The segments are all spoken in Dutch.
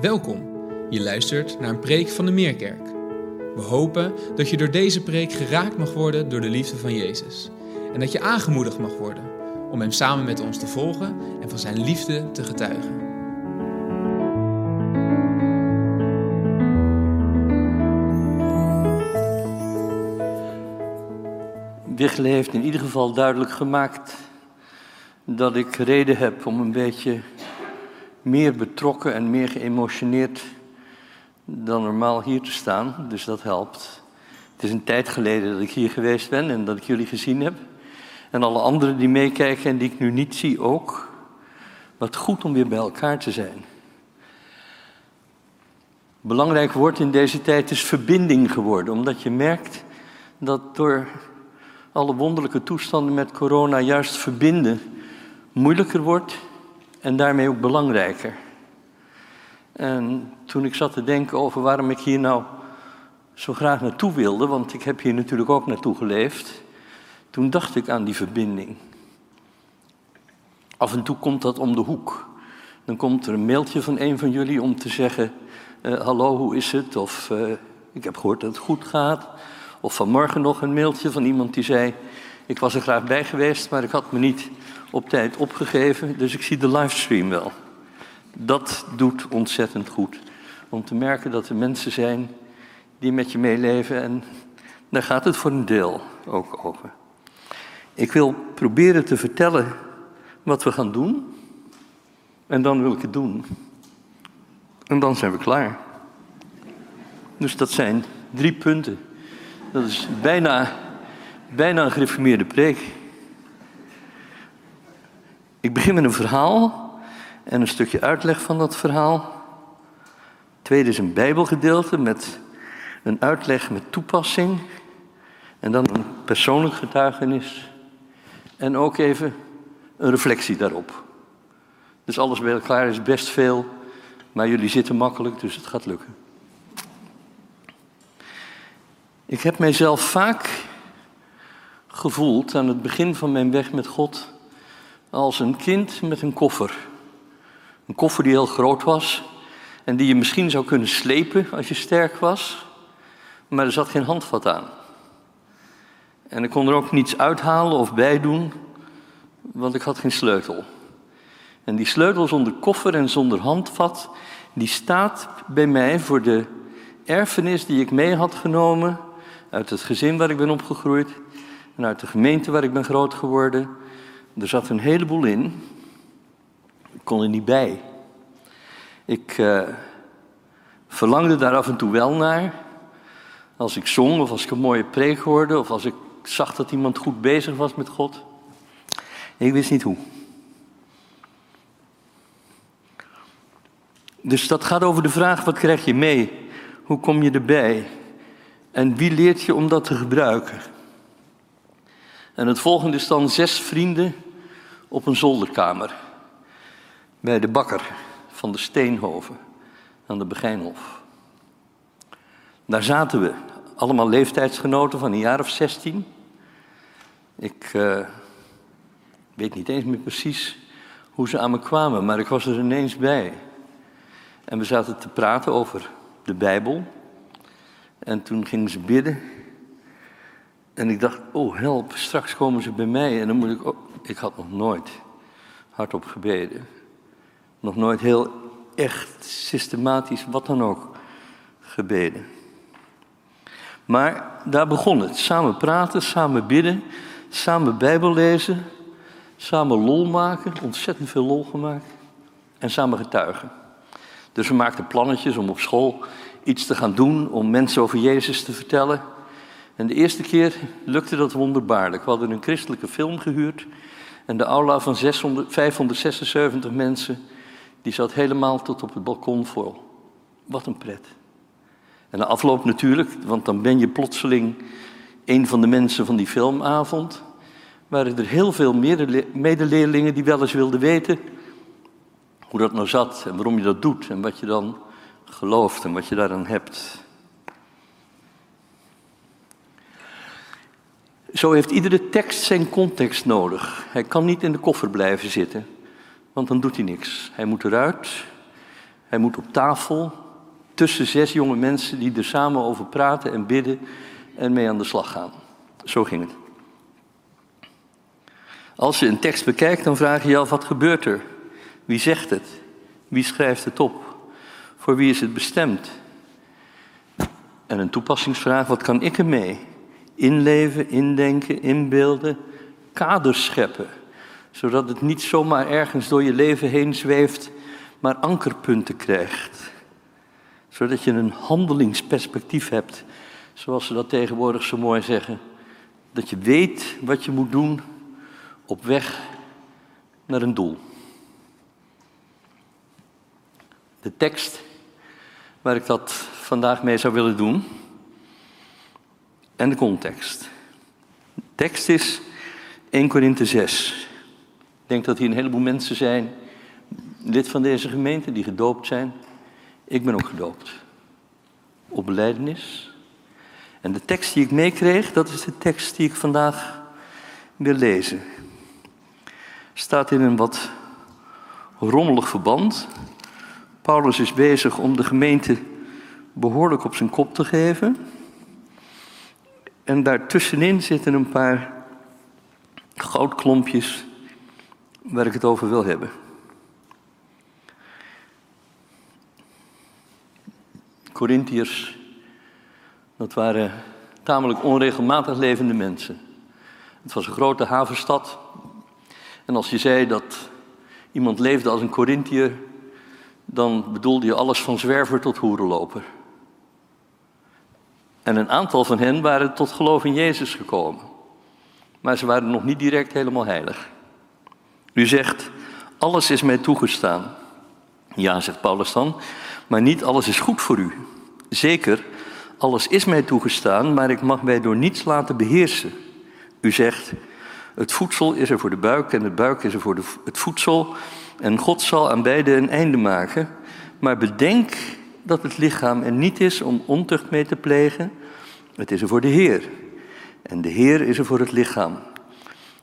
Welkom. Je luistert naar een preek van de Meerkerk. We hopen dat je door deze preek geraakt mag worden door de liefde van Jezus. En dat je aangemoedigd mag worden om Hem samen met ons te volgen en van Zijn liefde te getuigen. Wichele heeft in ieder geval duidelijk gemaakt dat ik reden heb om een beetje meer betrokken en meer geëmotioneerd dan normaal hier te staan. Dus dat helpt. Het is een tijd geleden dat ik hier geweest ben en dat ik jullie gezien heb. En alle anderen die meekijken en die ik nu niet zie ook. Wat goed om weer bij elkaar te zijn. Belangrijk woord in deze tijd is verbinding geworden, omdat je merkt dat door alle wonderlijke toestanden met corona juist verbinden moeilijker wordt en daarmee ook belangrijker. En toen ik zat te denken over waarom ik hier nou zo graag naartoe wilde, want ik heb hier natuurlijk ook naartoe geleefd, toen dacht ik aan die verbinding. Af en toe komt dat om de hoek. Dan komt er een mailtje van een van jullie om te zeggen: uh, Hallo, hoe is het? Of uh, ik heb gehoord dat het goed gaat. Of vanmorgen nog een mailtje van iemand die zei: Ik was er graag bij geweest, maar ik had me niet op tijd opgegeven, dus ik zie de livestream wel. Dat doet ontzettend goed. Om te merken dat er mensen zijn die met je meeleven en daar gaat het voor een deel ook over. Ik wil proberen te vertellen wat we gaan doen en dan wil ik het doen. En dan zijn we klaar. Dus dat zijn drie punten. Dat is bijna, bijna een gereformeerde preek. Ik begin met een verhaal en een stukje uitleg van dat verhaal. Tweede is een Bijbelgedeelte met een uitleg met toepassing. En dan een persoonlijk getuigenis. En ook even een reflectie daarop. Dus alles bij elkaar is best veel, maar jullie zitten makkelijk, dus het gaat lukken. Ik heb mijzelf vaak gevoeld aan het begin van mijn weg met God als een kind met een koffer. Een koffer die heel groot was en die je misschien zou kunnen slepen als je sterk was, maar er zat geen handvat aan. En ik kon er ook niets uithalen of bij doen, want ik had geen sleutel. En die sleutel zonder koffer en zonder handvat, die staat bij mij voor de erfenis die ik mee had genomen uit het gezin waar ik ben opgegroeid en uit de gemeente waar ik ben groot geworden er zat een heleboel in. Ik kon er niet bij. Ik uh, verlangde daar af en toe wel naar. Als ik zong of als ik een mooie preek hoorde of als ik zag dat iemand goed bezig was met God. Ik wist niet hoe. Dus dat gaat over de vraag: wat krijg je mee? Hoe kom je erbij? En wie leert je om dat te gebruiken? En het volgende is dan zes vrienden op een zolderkamer bij de bakker van de Steenhoven aan de Begijnhof. Daar zaten we, allemaal leeftijdsgenoten van een jaar of zestien. Ik uh, weet niet eens meer precies hoe ze aan me kwamen, maar ik was er ineens bij. En we zaten te praten over de Bijbel. En toen gingen ze bidden. En ik dacht, oh help, straks komen ze bij mij en dan moet ik... Oh, ik had nog nooit hardop gebeden. Nog nooit heel echt, systematisch, wat dan ook, gebeden. Maar daar begon het. Samen praten, samen bidden, samen Bijbel lezen, samen lol maken, ontzettend veel lol gemaakt. En samen getuigen. Dus we maakten plannetjes om op school iets te gaan doen, om mensen over Jezus te vertellen. En de eerste keer lukte dat wonderbaarlijk. We hadden een christelijke film gehuurd. En de aula van 600, 576 mensen, die zat helemaal tot op het balkon vol. Wat een pret. En de afloop natuurlijk, want dan ben je plotseling een van de mensen van die filmavond. Waren er heel veel medeleerlingen die wel eens wilden weten hoe dat nou zat en waarom je dat doet en wat je dan gelooft en wat je daaraan hebt. Zo heeft iedere tekst zijn context nodig. Hij kan niet in de koffer blijven zitten, want dan doet hij niks. Hij moet eruit, Hij moet op tafel tussen zes jonge mensen die er samen over praten en bidden en mee aan de slag gaan. Zo ging het. Als je een tekst bekijkt, dan vraag je je af wat gebeurt er? Wie zegt het? Wie schrijft het op? Voor wie is het bestemd? En een toepassingsvraag, wat kan ik ermee? Inleven, indenken, inbeelden, kaders scheppen. Zodat het niet zomaar ergens door je leven heen zweeft, maar ankerpunten krijgt. Zodat je een handelingsperspectief hebt, zoals ze dat tegenwoordig zo mooi zeggen. Dat je weet wat je moet doen op weg naar een doel. De tekst waar ik dat vandaag mee zou willen doen en de context. De tekst is 1 Korinthe 6. Ik denk dat hier een heleboel mensen zijn, lid van deze gemeente, die gedoopt zijn. Ik ben ook gedoopt. Op beleidenis. En de tekst die ik meekreeg, dat is de tekst die ik vandaag wil lezen. Staat in een wat rommelig verband. Paulus is bezig om de gemeente behoorlijk op zijn kop te geven. En daartussenin zitten een paar goudklompjes waar ik het over wil hebben. Corinthiërs, dat waren tamelijk onregelmatig levende mensen. Het was een grote havenstad. En als je zei dat iemand leefde als een Corinthiër, dan bedoelde je alles van zwerver tot hoerenloper. En een aantal van hen waren tot geloof in Jezus gekomen. Maar ze waren nog niet direct helemaal heilig. U zegt, alles is mij toegestaan. Ja, zegt Paulus dan, maar niet alles is goed voor u. Zeker, alles is mij toegestaan, maar ik mag mij door niets laten beheersen. U zegt, het voedsel is er voor de buik en de buik is er voor de, het voedsel. En God zal aan beide een einde maken. Maar bedenk dat het lichaam er niet is om ontucht mee te plegen. Het is er voor de Heer. En de Heer is er voor het lichaam.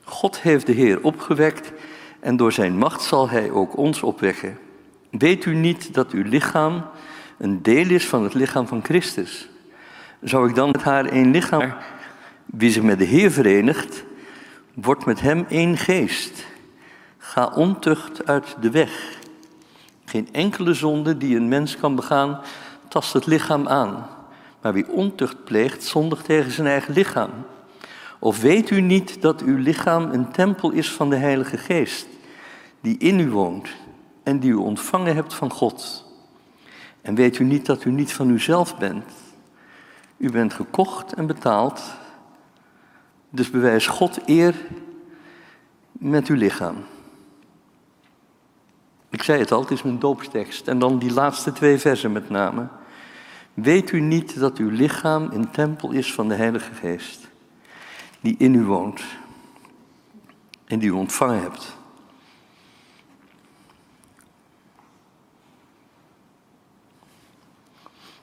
God heeft de Heer opgewekt en door zijn macht zal hij ook ons opwekken. Weet u niet dat uw lichaam een deel is van het lichaam van Christus? Zou ik dan met haar één lichaam, wie zich met de Heer verenigt, wordt met hem één geest. Ga ontucht uit de weg. Geen enkele zonde die een mens kan begaan, tast het lichaam aan. Maar wie ontucht pleegt, zondigt tegen zijn eigen lichaam. Of weet u niet dat uw lichaam een tempel is van de Heilige Geest, die in u woont en die u ontvangen hebt van God? En weet u niet dat u niet van uzelf bent? U bent gekocht en betaald, dus bewijs God eer met uw lichaam. Ik zei het al, het is mijn doopstekst. En dan die laatste twee versen met name. Weet u niet dat uw lichaam een tempel is van de Heilige Geest, die in u woont en die u ontvangen hebt?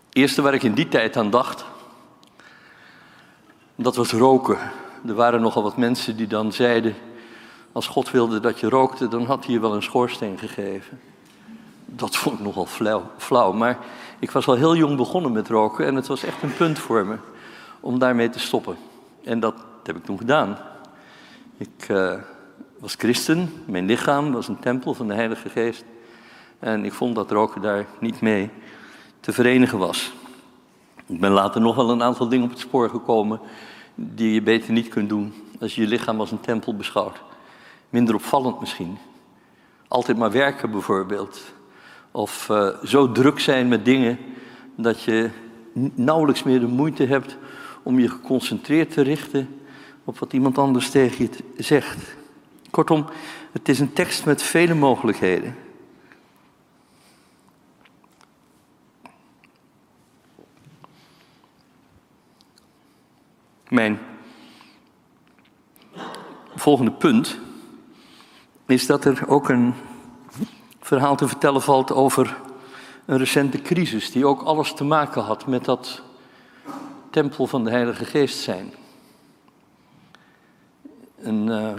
Het eerste waar ik in die tijd aan dacht, dat was roken. Er waren nogal wat mensen die dan zeiden, als God wilde dat je rookte, dan had hij je wel een schoorsteen gegeven. Dat vond ik nogal flauw. Maar ik was al heel jong begonnen met roken en het was echt een punt voor me om daarmee te stoppen. En dat heb ik toen gedaan. Ik uh, was christen, mijn lichaam was een tempel van de Heilige Geest. En ik vond dat roken daar niet mee te verenigen was. Ik ben later nog wel een aantal dingen op het spoor gekomen die je beter niet kunt doen als je je lichaam als een tempel beschouwt. Minder opvallend misschien. Altijd maar werken bijvoorbeeld. Of uh, zo druk zijn met dingen dat je nauwelijks meer de moeite hebt om je geconcentreerd te richten op wat iemand anders tegen je zegt. Kortom, het is een tekst met vele mogelijkheden. Mijn volgende punt is dat er ook een verhaal te vertellen valt over een recente crisis die ook alles te maken had met dat tempel van de Heilige Geest zijn. Een uh,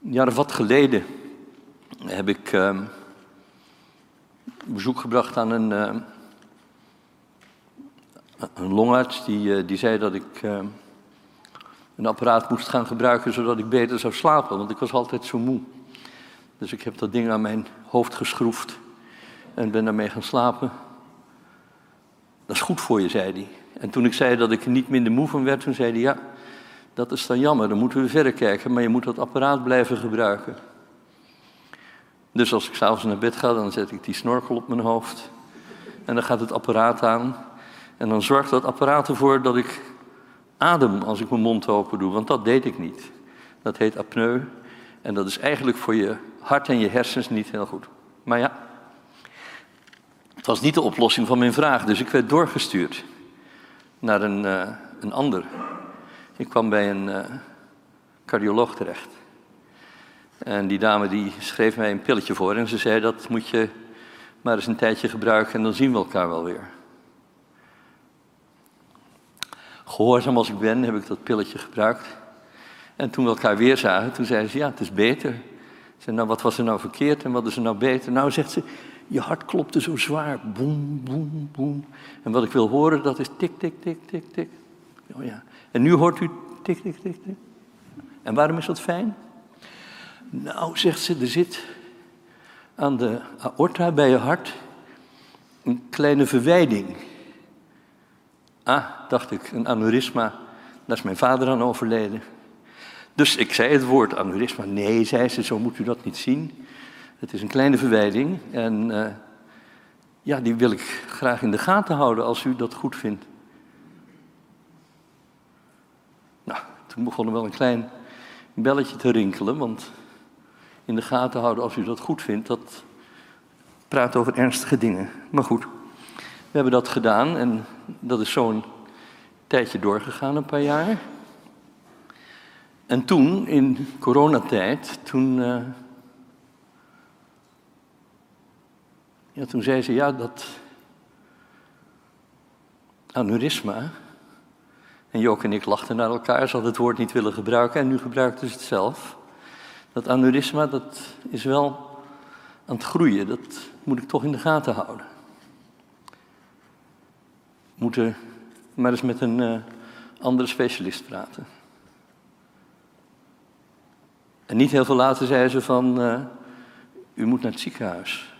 jaar of wat geleden heb ik uh, bezoek gebracht aan een, uh, een longarts die, die zei dat ik een apparaat moest gaan gebruiken zodat ik beter zou slapen, want ik was altijd zo moe. Dus ik heb dat ding aan mijn hoofd geschroefd en ben daarmee gaan slapen. Dat is goed voor je, zei hij. En toen ik zei dat ik er niet minder moe van werd, toen zei hij ja, dat is dan jammer, dan moeten we verder kijken, maar je moet dat apparaat blijven gebruiken. Dus als ik s'avonds naar bed ga, dan zet ik die snorkel op mijn hoofd. En dan gaat het apparaat aan. En dan zorgt dat apparaat ervoor dat ik adem als ik mijn mond open doe. Want dat deed ik niet. Dat heet apneu. En dat is eigenlijk voor je hart en je hersens niet heel goed. Maar ja, het was niet de oplossing van mijn vraag. Dus ik werd doorgestuurd naar een, uh, een ander. Ik kwam bij een uh, cardioloog terecht. En die dame die schreef mij een pilletje voor en ze zei dat moet je maar eens een tijdje gebruiken en dan zien we elkaar wel weer. Gehoorzaam als ik ben, heb ik dat pilletje gebruikt. En toen we elkaar weer zagen, toen zei ze, ja, het is beter. Ik zei, nou, wat was er nou verkeerd en wat is er nou beter? Nou, zegt ze, je hart klopte zo zwaar. Boem, boem, boem. En wat ik wil horen, dat is tik, tik, tik, tik, tik. Oh ja. En nu hoort u tik, tik, tik, tik. En waarom is dat fijn? Nou, zegt ze, er zit aan de aorta bij je hart een kleine verwijding. Ah, dacht ik, een aneurysma. Daar is mijn vader aan overleden. Dus ik zei het woord aneurysma. Nee, zei ze, zo moet u dat niet zien. Het is een kleine verwijding en uh, ja, die wil ik graag in de gaten houden als u dat goed vindt. Nou, toen begon er wel een klein belletje te rinkelen, want in de gaten houden als u dat goed vindt, dat praat over ernstige dingen. Maar goed, we hebben dat gedaan en dat is zo'n tijdje doorgegaan, een paar jaar. En toen, in coronatijd, toen, uh, ja, toen zei ze, ja, dat aneurysma, en Jook en ik lachten naar elkaar, ze hadden het woord niet willen gebruiken en nu gebruikten ze het zelf. Dat aneurysma, dat is wel aan het groeien. Dat moet ik toch in de gaten houden. Moeten maar eens met een uh, andere specialist praten. En niet heel veel later zei ze van, uh, u moet naar het ziekenhuis.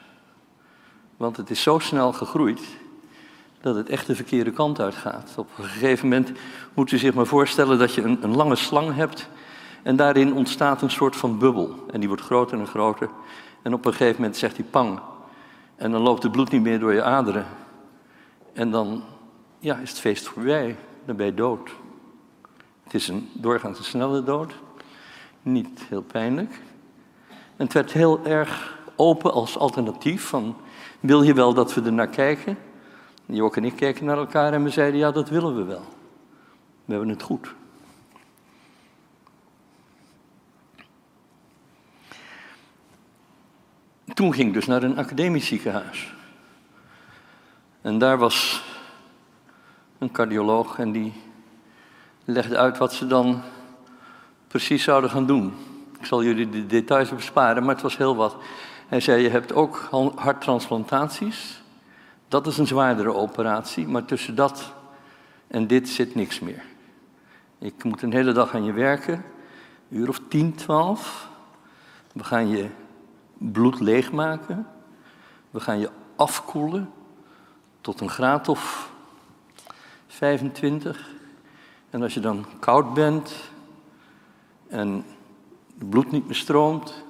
Want het is zo snel gegroeid dat het echt de verkeerde kant uitgaat. Op een gegeven moment moet u zich maar voorstellen dat je een, een lange slang hebt en daarin ontstaat een soort van bubbel. En die wordt groter en groter. En op een gegeven moment zegt hij pang. En dan loopt het bloed niet meer door je aderen. En dan ja, is het feest voorbij. Dan ben je dood. Het is een doorgaans een snelle dood. Niet heel pijnlijk. En het werd heel erg open als alternatief. Van, wil je wel dat we er naar kijken? Jok en ik keken naar elkaar en we zeiden, ja, dat willen we wel. We hebben het goed. Toen ging ik dus naar een academisch ziekenhuis. En daar was een cardioloog en die legde uit wat ze dan precies zouden gaan doen. Ik zal jullie de details besparen, maar het was heel wat. Hij zei, je hebt ook harttransplantaties. Dat is een zwaardere operatie, maar tussen dat en dit zit niks meer. Ik moet een hele dag aan je werken, een uur of tien, twaalf. We gaan je bloed leegmaken. We gaan je afkoelen tot een graad of 25. En als je dan koud bent en het bloed niet meer stroomt,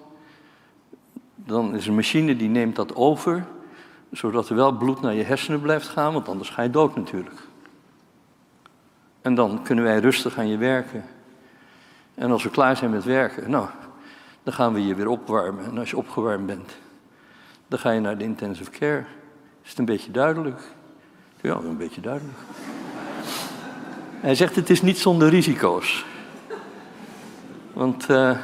dan is een machine die neemt dat over, zodat er wel bloed naar je hersenen blijft gaan, want anders ga je dood natuurlijk. En dan kunnen wij rustig aan je werken. En als we klaar zijn met werken, nou, dan gaan we je weer opwarmen. En als je opgewarmd bent, dan ga je naar de intensive care. Is het een beetje duidelijk? Ja, een beetje duidelijk. Hij zegt het is niet zonder risico's. Want uh,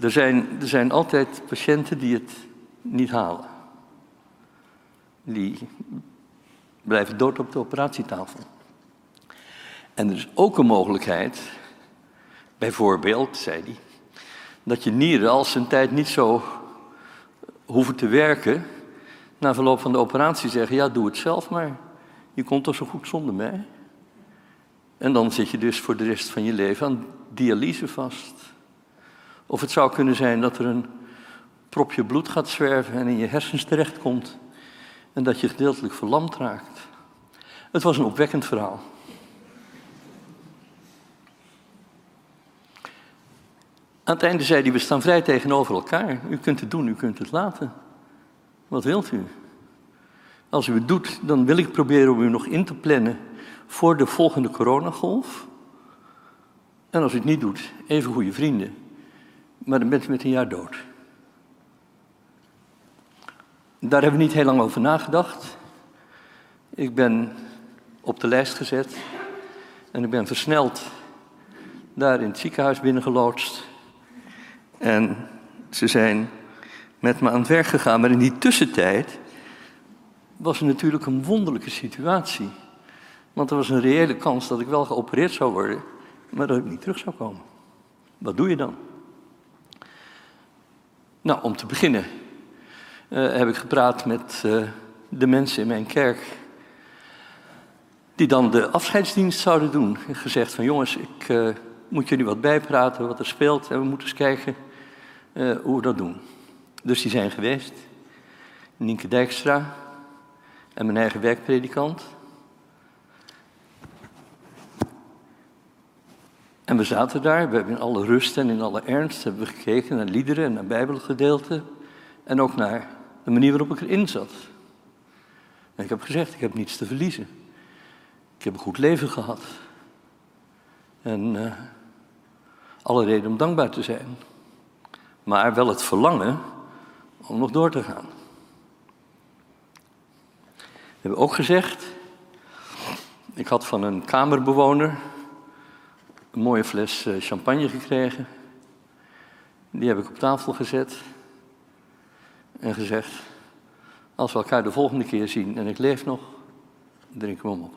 er, zijn, er zijn altijd patiënten die het niet halen. Die blijven dood op de operatietafel. En er is ook een mogelijkheid, bijvoorbeeld, zei hij, dat je nieren als een tijd niet zo hoeven te werken na verloop van de operatie zeggen: Ja, doe het zelf maar. Je komt toch zo goed zonder mij? En dan zit je dus voor de rest van je leven aan dialyse vast. Of het zou kunnen zijn dat er een propje bloed gaat zwerven en in je hersens terechtkomt. En dat je gedeeltelijk verlamd raakt. Het was een opwekkend verhaal. Aan het einde zei hij, we staan vrij tegenover elkaar. U kunt het doen, u kunt het laten. Wat wilt u? Als u het doet, dan wil ik proberen om u nog in te plannen voor de volgende coronagolf. En als u het niet doet, even goede vrienden. Maar dan bent u met een jaar dood. Daar hebben we niet heel lang over nagedacht. Ik ben op de lijst gezet en ik ben versneld daar in het ziekenhuis binnengeloodst. En ze zijn met me aan het werk gegaan. Maar in die tussentijd was er natuurlijk een wonderlijke situatie. Want er was een reële kans dat ik wel geopereerd zou worden, maar dat ik niet terug zou komen. Wat doe je dan? Nou, om te beginnen uh, heb ik gepraat met uh, de mensen in mijn kerk. Die dan de afscheidsdienst zouden doen. En gezegd van jongens, ik uh, moet jullie wat bijpraten wat er speelt. En we moeten eens kijken hoe we dat doen. Dus die zijn geweest. Nienke Dijkstra en mijn eigen werkpredikant. En we zaten daar, we hebben in alle rust en in alle ernst hebben we gekeken naar liederen en naar bijbelgedeelten. En ook naar de manier waarop ik erin zat. En ik heb gezegd, ik heb niets te verliezen. Ik heb een goed leven gehad. En uh, alle reden om dankbaar te zijn. Maar wel het verlangen om nog door te gaan. We hebben ook gezegd, ik had van een kamerbewoner een mooie fles eh, champagne gekregen. Die heb ik op tafel gezet en gezegd, als we elkaar de volgende keer zien en ik leef nog, drinken we hem op.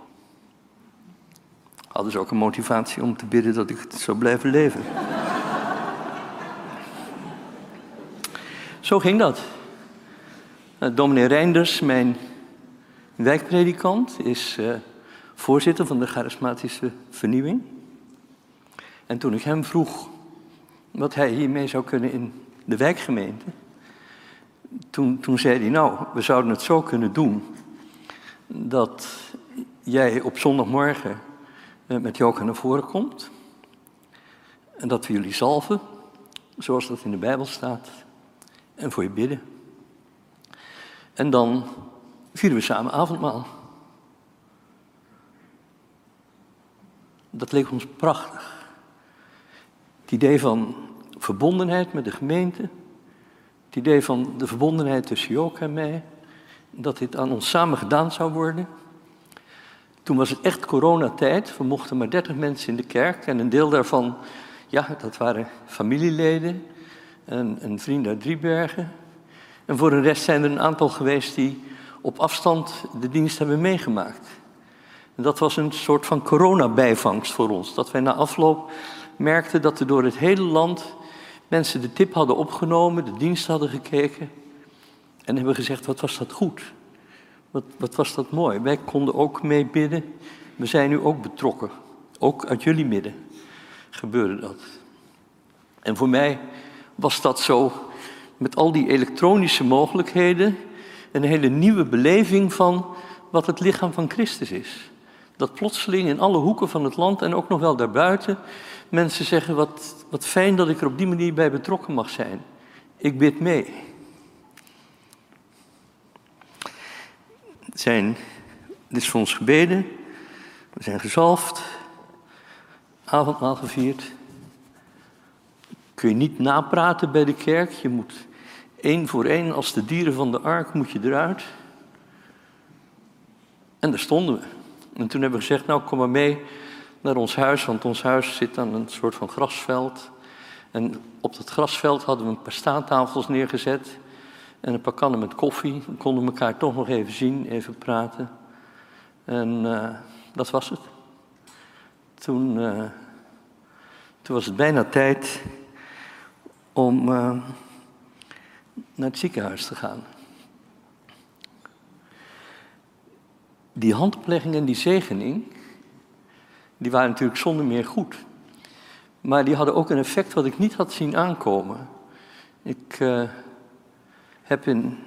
Hadden ze ook een motivatie om te bidden dat ik zou blijven leven. Zo ging dat. Uh, dominee Reinders, mijn wijkpredikant, is uh, voorzitter van de charismatische vernieuwing. En toen ik hem vroeg wat hij hiermee zou kunnen in de wijkgemeente, toen, toen zei hij, nou, we zouden het zo kunnen doen dat jij op zondagmorgen uh, met Joka naar voren komt en dat we jullie zalven, zoals dat in de Bijbel staat, en voor je bidden. En dan vieren we samen avondmaal. Dat leek ons prachtig. Het idee van verbondenheid met de gemeente. Het idee van de verbondenheid tussen Joke en mij. Dat dit aan ons samen gedaan zou worden. Toen was het echt coronatijd. We mochten maar 30 mensen in de kerk. En een deel daarvan, ja, dat waren familieleden en een vriend uit Driebergen. En voor de rest zijn er een aantal geweest die op afstand de dienst hebben meegemaakt. En dat was een soort van coronabijvangst voor ons. Dat wij na afloop merkten dat er door het hele land mensen de tip hadden opgenomen, de dienst hadden gekeken. En hebben gezegd, wat was dat goed? Wat, wat was dat mooi? Wij konden ook mee bidden. We zijn nu ook betrokken. Ook uit jullie midden gebeurde dat. En voor mij was dat zo met al die elektronische mogelijkheden een hele nieuwe beleving van wat het lichaam van Christus is. Dat plotseling in alle hoeken van het land en ook nog wel daarbuiten mensen zeggen: wat, wat fijn dat ik er op die manier bij betrokken mag zijn. Ik bid mee. Zijn, dit is voor ons gebeden. We zijn gezalfd. Avondmaal gevierd kun je niet napraten bij de kerk. Je moet één voor één, als de dieren van de ark, moet je eruit. En daar stonden we. En toen hebben we gezegd, nou kom maar mee naar ons huis, want ons huis zit aan een soort van grasveld. En op dat grasveld hadden we een paar staattafels neergezet en een paar kannen met koffie. We konden elkaar toch nog even zien, even praten. En uh, dat was het. Toen, uh, toen was het bijna tijd om uh, naar het ziekenhuis te gaan. Die handoplegging en die zegening, die waren natuurlijk zonder meer goed. Maar die hadden ook een effect wat ik niet had zien aankomen. Ik uh, heb in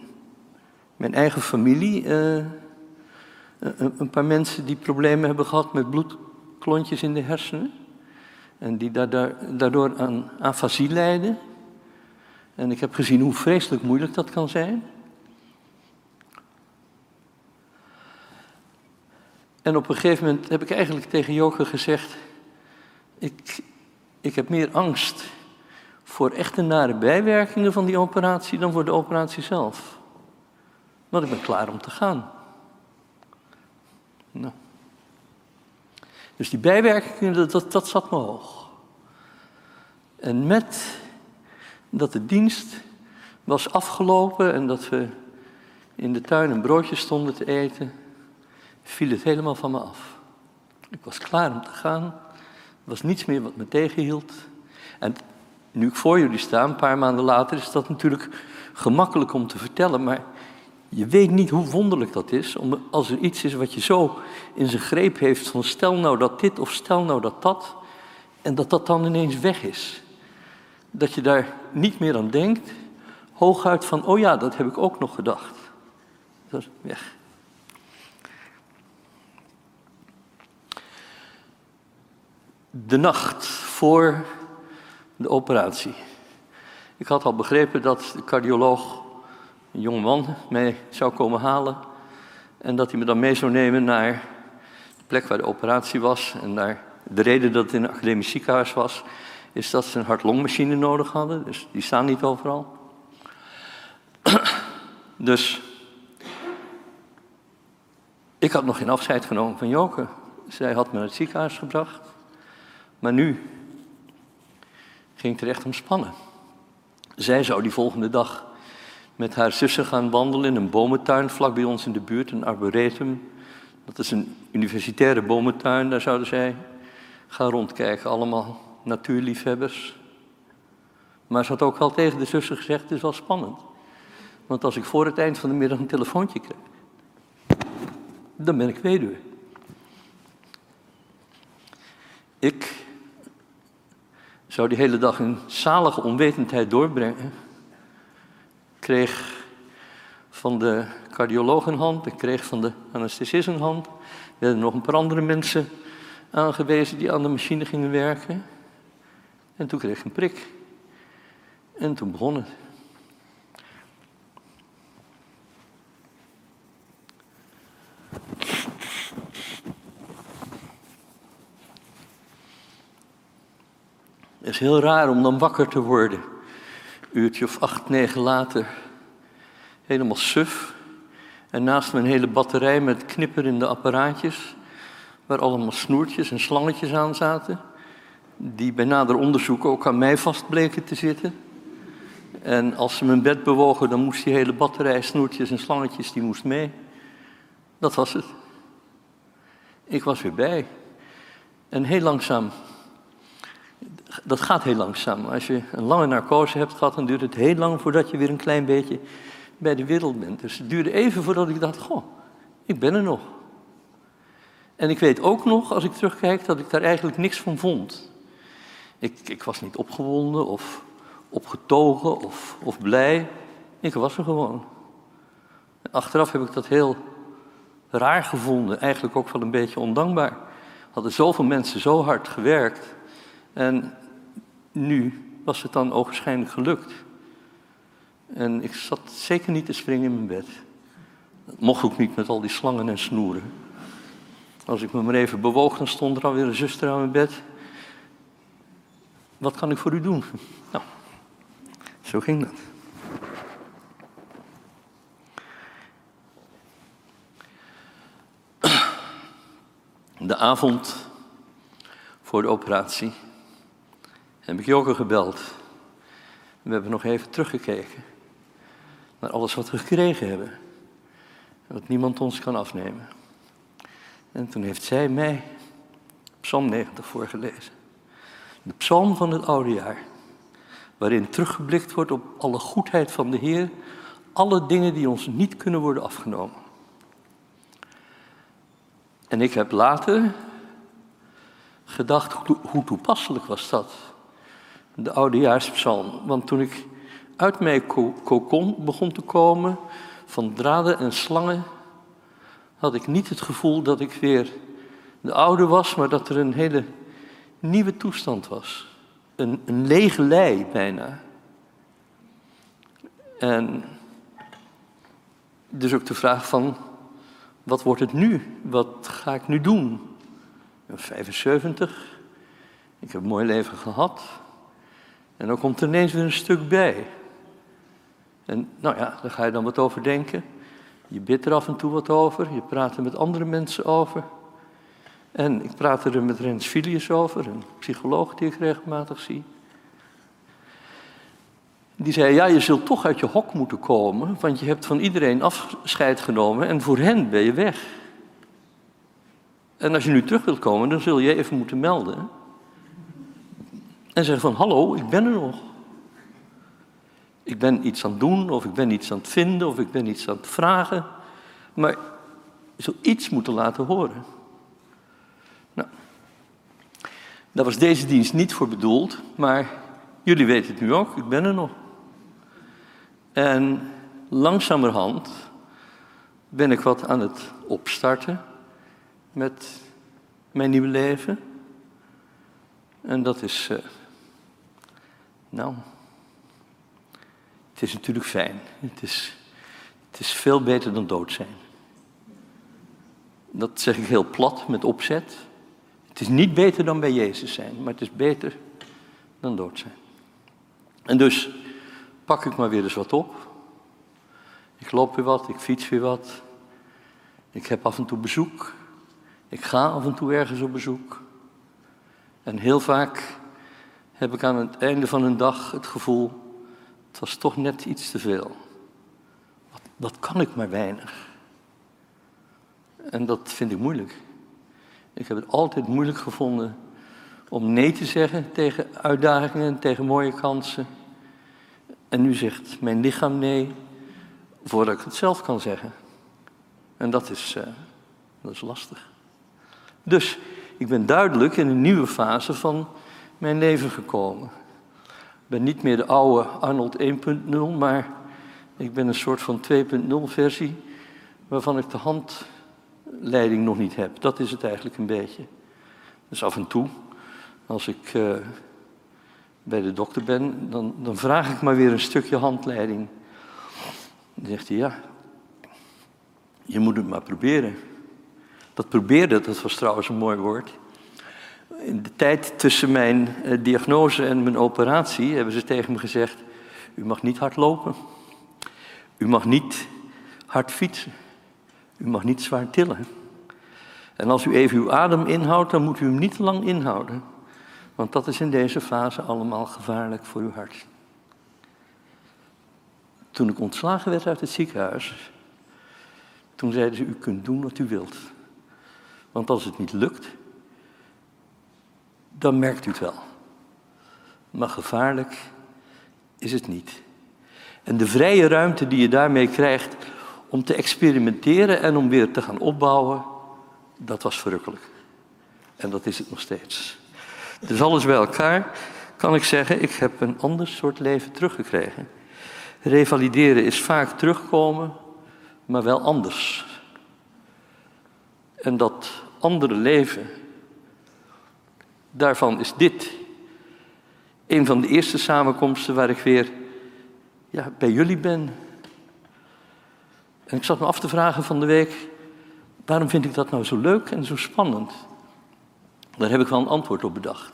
mijn eigen familie een, een, paar mensen die problemen hebben gehad met bloedklontjes in de hersenen. En die daardoor aan afasie lijden. En ik heb gezien hoe vreselijk moeilijk dat kan zijn. En op een gegeven moment heb ik eigenlijk tegen Joke gezegd: ik, ik heb meer angst voor echte nare bijwerkingen van die operatie dan voor de operatie zelf. Want ik ben klaar om te gaan. Nou. Dus die bijwerkingen, dat, dat zat me hoog. En met dat de dienst was afgelopen en dat we in de tuin een broodje stonden te eten, viel het helemaal van me af. Ik was klaar om te gaan. Er was niets meer wat me tegenhield. En nu ik voor jullie sta, een paar maanden later, is dat natuurlijk gemakkelijk om te vertellen, maar je weet niet hoe wonderlijk dat is. Om, als er iets is wat je zo in zijn greep heeft van stel nou dat dit of stel nou dat dat, en dat dat dan ineens weg is. Dat je daar niet meer aan denkt, hooguit van, oh ja, dat heb ik ook nog gedacht. Dat is weg. De nacht voor de operatie. Ik had al begrepen dat de cardioloog, een jonge man, mij zou komen halen. En dat hij me dan mee zou nemen naar de plek waar de operatie was. En naar de reden dat het in een academisch ziekenhuis was, is dat ze een hart-longmachine nodig hadden. Dus die staan niet overal. dus ik had nog geen afscheid genomen van Joke. Zij had me naar het ziekenhuis gebracht. Maar nu ging het er echt om spannen. Zij zou die volgende dag met haar zussen gaan wandelen in een bomentuin vlak bij ons in de buurt, een arboretum. Dat is een universitaire bomentuin, daar zouden zij gaan rondkijken, allemaal natuurliefhebbers. Maar ze had ook al tegen de zussen gezegd, het is wel spannend. Want als ik voor het eind van de middag een telefoontje krijg, dan ben ik weduwe. Ik zou die hele dag in zalige onwetendheid doorbrengen. Kreeg van de cardioloog een hand, ik kreeg van de anesthesist een hand. Er werden nog een paar andere mensen aangewezen die aan de machine gingen werken. En toen kreeg ik een prik. En toen begon het. Het is heel raar om dan wakker te worden. Uurtje of acht, negen later. Helemaal suf. En naast een hele batterij met knipperende apparaatjes. Waar allemaal snoertjes en slangetjes aan zaten. Die bij nader onderzoek ook aan mij vast bleken te zitten. En als ze mijn bed bewogen, dan moest die hele batterij snoertjes en slangetjes, die moest mee. Dat was het. Ik was weer bij. En heel langzaam dat gaat heel langzaam. Als je een lange narcose hebt gehad, dan duurt het heel lang voordat je weer een klein beetje bij de wereld bent. Dus het duurde even voordat ik dacht, goh, ik ben er nog. En ik weet ook nog, als ik terugkijk, dat ik daar eigenlijk niks van vond. Ik, ik was niet opgewonden of opgetogen of, of blij. Ik was er gewoon. Achteraf heb ik dat heel raar gevonden, eigenlijk ook wel een beetje ondankbaar. Hadden zoveel mensen zo hard gewerkt. En nu was het dan ogenschijnlijk gelukt. En ik zat zeker niet te springen in mijn bed. Dat mocht ook niet met al die slangen en snoeren. Als ik me maar even bewoog, dan stond er alweer een zuster aan mijn bed. Wat kan ik voor u doen? Nou, zo ging dat. De avond voor de operatie heb ik Joke gebeld. We hebben nog even teruggekeken naar alles wat we gekregen hebben. Wat niemand ons kan afnemen. En toen heeft zij mij Psalm 90 voorgelezen. De psalm van het oude jaar. Waarin teruggeblikt wordt op alle goedheid van de Heer. Alle dingen die ons niet kunnen worden afgenomen. En ik heb later gedacht, hoe toepasselijk was dat? De oudejaarspsalm. Want toen ik uit mijn kokon begon te komen van draden en slangen, had ik niet het gevoel dat ik weer de oude was, maar dat er een hele nieuwe toestand was. Een, een lege lei bijna. En dus ook de vraag van, wat wordt het nu? Wat ga ik nu doen? Ik ben 75, ik heb een mooi leven gehad. En dan komt er ineens weer een stuk bij. En nou ja, daar ga je dan wat over denken. Je bidt er af en toe wat over, je praat er met andere mensen over. En ik praat er met Rens Filius over, een psycholoog die ik regelmatig zie. Die zei, ja, je zult toch uit je hok moeten komen, want je hebt van iedereen afscheid genomen en voor hen ben je weg. En als je nu terug wilt komen, dan zul je even moeten melden. En zeggen van, hallo, ik ben er nog. Ik ben iets aan het doen, of ik ben iets aan het vinden, of ik ben iets aan het vragen. Maar je zult iets moeten laten horen. Nou, daar was deze dienst niet voor bedoeld, maar jullie weten het nu ook, ik ben er nog. En langzamerhand ben ik wat aan het opstarten met mijn nieuwe leven. En dat is, uh, nou, het is natuurlijk fijn. Het is, het is veel beter dan dood zijn. Dat zeg ik heel plat met opzet. Het is niet beter dan bij Jezus zijn, maar het is beter dan dood zijn. En dus pak ik maar weer eens wat op. Ik loop weer wat, ik fiets weer wat. Ik heb af en toe bezoek. Ik ga af en toe ergens op bezoek. En heel vaak heb ik aan het einde van een dag het gevoel, het was toch net iets te veel. Dat, dat kan ik maar weinig. En dat vind ik moeilijk. Ik heb het altijd moeilijk gevonden om nee te zeggen tegen uitdagingen, tegen mooie kansen. En nu zegt mijn lichaam nee, voordat ik het zelf kan zeggen. En dat is, uh, dat is lastig. Dus ik ben duidelijk in een nieuwe fase van mijn leven gekomen. Ik ben niet meer de oude Arnold 1.0, maar ik ben een soort van 2.0 versie waarvan ik de handleiding nog niet heb. Dat is het eigenlijk een beetje. Dus af en toe, als ik uh, bij de dokter ben, dan, dan vraag ik maar weer een stukje handleiding. Dan zegt hij, ja, je moet het maar proberen. Dat probeerde, dat was trouwens een mooi woord. In de tijd tussen mijn eh, diagnose en mijn operatie hebben ze tegen me gezegd: U mag niet hard lopen. U mag niet hard fietsen. U mag niet zwaar tillen. En als u even uw adem inhoudt, dan moet u hem niet lang inhouden. Want dat is in deze fase allemaal gevaarlijk voor uw hart. Toen ik ontslagen werd uit het ziekenhuis, toen zeiden ze, u kunt doen wat u wilt. Want als het niet lukt, dan merkt u het wel. Maar gevaarlijk is het niet. En de vrije ruimte die je daarmee krijgt om te experimenteren en om weer te gaan opbouwen, dat was verrukkelijk. En dat is het nog steeds. Dus alles bij elkaar kan ik zeggen, ik heb een ander soort leven teruggekregen. Revalideren is vaak terugkomen, maar wel anders. En dat andere leven, daarvan is dit een van de eerste samenkomsten waar ik weer ja, bij jullie ben. En ik zat me af te vragen van de week, waarom vind ik dat nou zo leuk en zo spannend? Daar heb ik wel een antwoord op bedacht.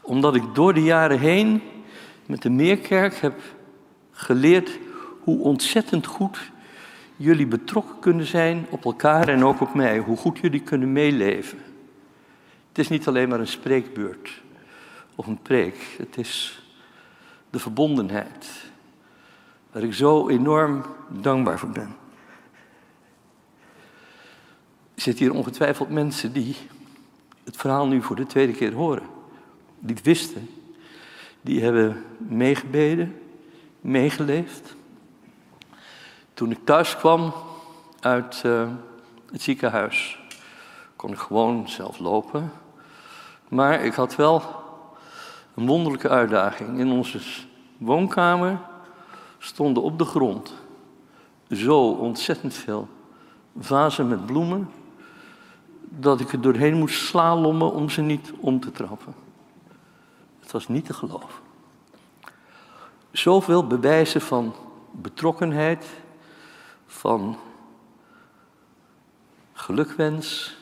Omdat ik door de jaren heen met de Meerkerk heb geleerd hoe ontzettend goed jullie betrokken kunnen zijn op elkaar en ook op mij. Hoe goed jullie kunnen meeleven. Het is niet alleen maar een spreekbeurt of een preek. Het is de verbondenheid. Waar ik zo enorm dankbaar voor ben. Er zitten hier ongetwijfeld mensen die het verhaal nu voor de tweede keer horen. Die het wisten. Die hebben meegebeden, meegeleefd. Toen ik thuis kwam uit uh, het ziekenhuis, kon ik gewoon zelf lopen. Maar ik had wel een wonderlijke uitdaging. In onze woonkamer stonden op de grond zo ontzettend veel vazen met bloemen, dat ik er doorheen moest slalommen om ze niet om te trappen. Het was niet te geloven. Zoveel bewijzen van betrokkenheid, van gelukwens.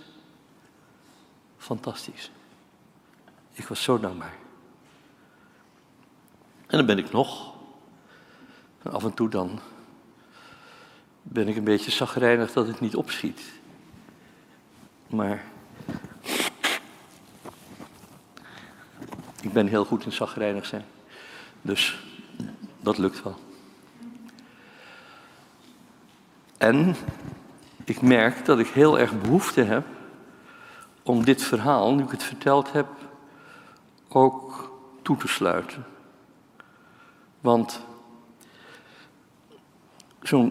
Fantastisch. Ik was zo dankbaar. En dan ben ik nog. En af en toe dan ben ik een beetje zagrijnig dat het niet opschiet. Maar ik ben heel goed in zagrijnig zijn. Dus dat lukt wel. En ik merk dat ik heel erg behoefte heb om dit verhaal, nu ik het verteld heb, ook toe te sluiten. Want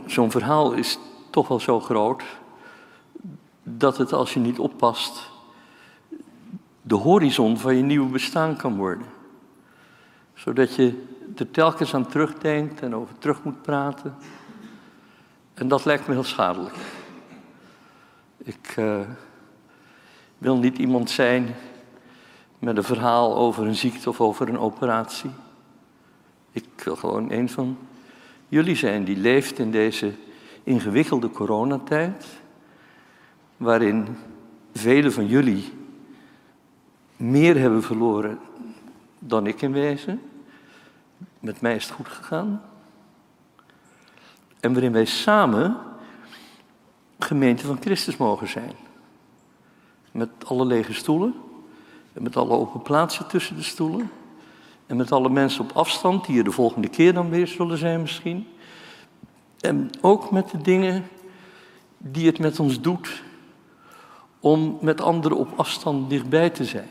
zo'n verhaal is toch wel zo groot dat het als je niet oppast de horizon van je nieuwe bestaan kan worden. Zodat je er telkens aan terugdenkt en over terug moet praten. En dat lijkt me heel schadelijk. Ik uh, wil niet iemand zijn met een verhaal over een ziekte of over een operatie. Ik wil gewoon een van jullie zijn die leeft in deze ingewikkelde coronatijd, waarin velen van jullie meer hebben verloren dan ik in wezen. Met mij is het goed gegaan. En waarin wij samen gemeente van Christus mogen zijn. Met alle lege stoelen. En met alle open plaatsen tussen de stoelen. En met alle mensen op afstand, die er de volgende keer dan weer zullen zijn misschien. En ook met de dingen die het met ons doet om met anderen op afstand dichtbij te zijn.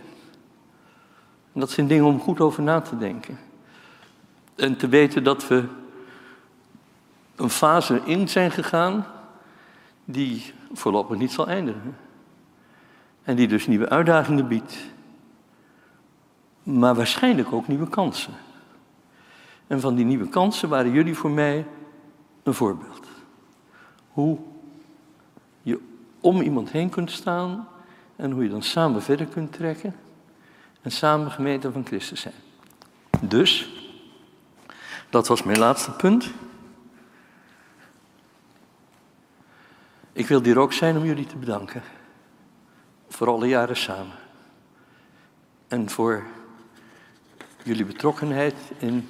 En dat zijn dingen om goed over na te denken. En te weten dat we een fase in zijn gegaan die voorlopig niet zal eindigen. En die dus nieuwe uitdagingen biedt maar waarschijnlijk ook nieuwe kansen. En van die nieuwe kansen waren jullie voor mij een voorbeeld. Hoe je om iemand heen kunt staan en hoe je dan samen verder kunt trekken en samen gemeente van Christus zijn. Dus, dat was mijn laatste punt. Ik wil hier ook zijn om jullie te bedanken. Voor alle jaren samen. En voor jullie betrokkenheid in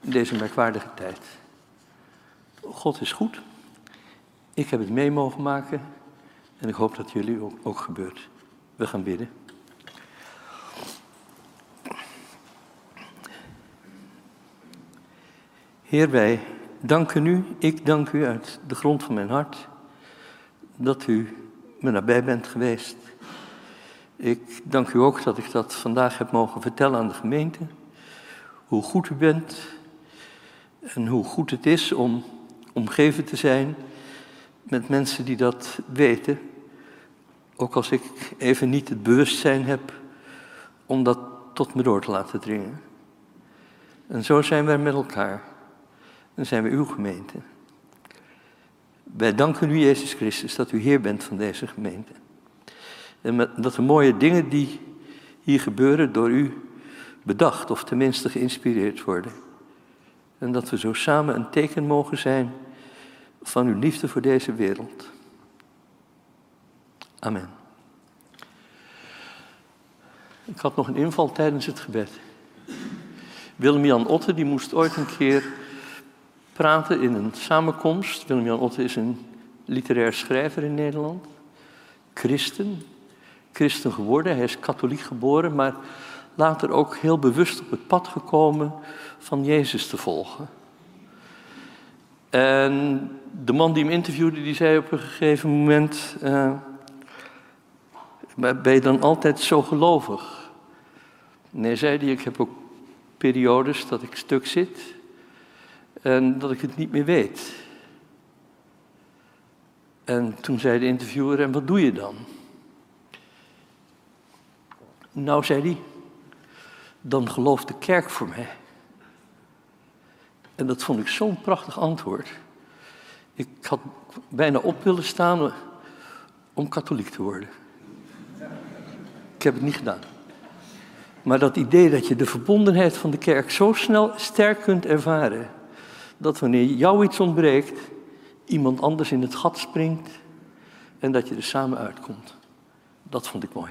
deze merkwaardige tijd. God is goed. Ik heb het mee mogen maken en ik hoop dat jullie ook, ook gebeurt. We gaan bidden. Heer, wij danken u, ik dank u uit de grond van mijn hart, dat u me nabij bent geweest ik dank u ook dat ik dat vandaag heb mogen vertellen aan de gemeente. Hoe goed u bent en hoe goed het is om omgeven te zijn met mensen die dat weten. Ook als ik even niet het bewustzijn heb om dat tot me door te laten dringen. En zo zijn wij met elkaar. En zijn we uw gemeente. Wij danken u, Jezus Christus, dat u Heer bent van deze gemeente. En dat de mooie dingen die hier gebeuren door u bedacht of tenminste geïnspireerd worden. En dat we zo samen een teken mogen zijn van uw liefde voor deze wereld. Amen. Ik had nog een inval tijdens het gebed. Willem-Jan Otte die moest ooit een keer praten in een samenkomst. Willem-Jan Otte is een literair schrijver in Nederland. Christen, christen geworden. Hij is katholiek geboren, maar later ook heel bewust op het pad gekomen van Jezus te volgen. En de man die hem interviewde, die zei op een gegeven moment: uh, Ben je dan altijd zo gelovig? Nee, zei hij, ik heb ook periodes dat ik stuk zit en dat ik het niet meer weet. En toen zei de interviewer: En wat doe je dan? Nou, zei hij, dan gelooft de kerk voor mij. En dat vond ik zo'n prachtig antwoord. Ik had bijna op willen staan om katholiek te worden. Ik heb het niet gedaan. Maar dat idee dat je de verbondenheid van de kerk zo snel sterk kunt ervaren, dat wanneer jou iets ontbreekt, iemand anders in het gat springt en dat je er samen uitkomt. Dat vond ik mooi.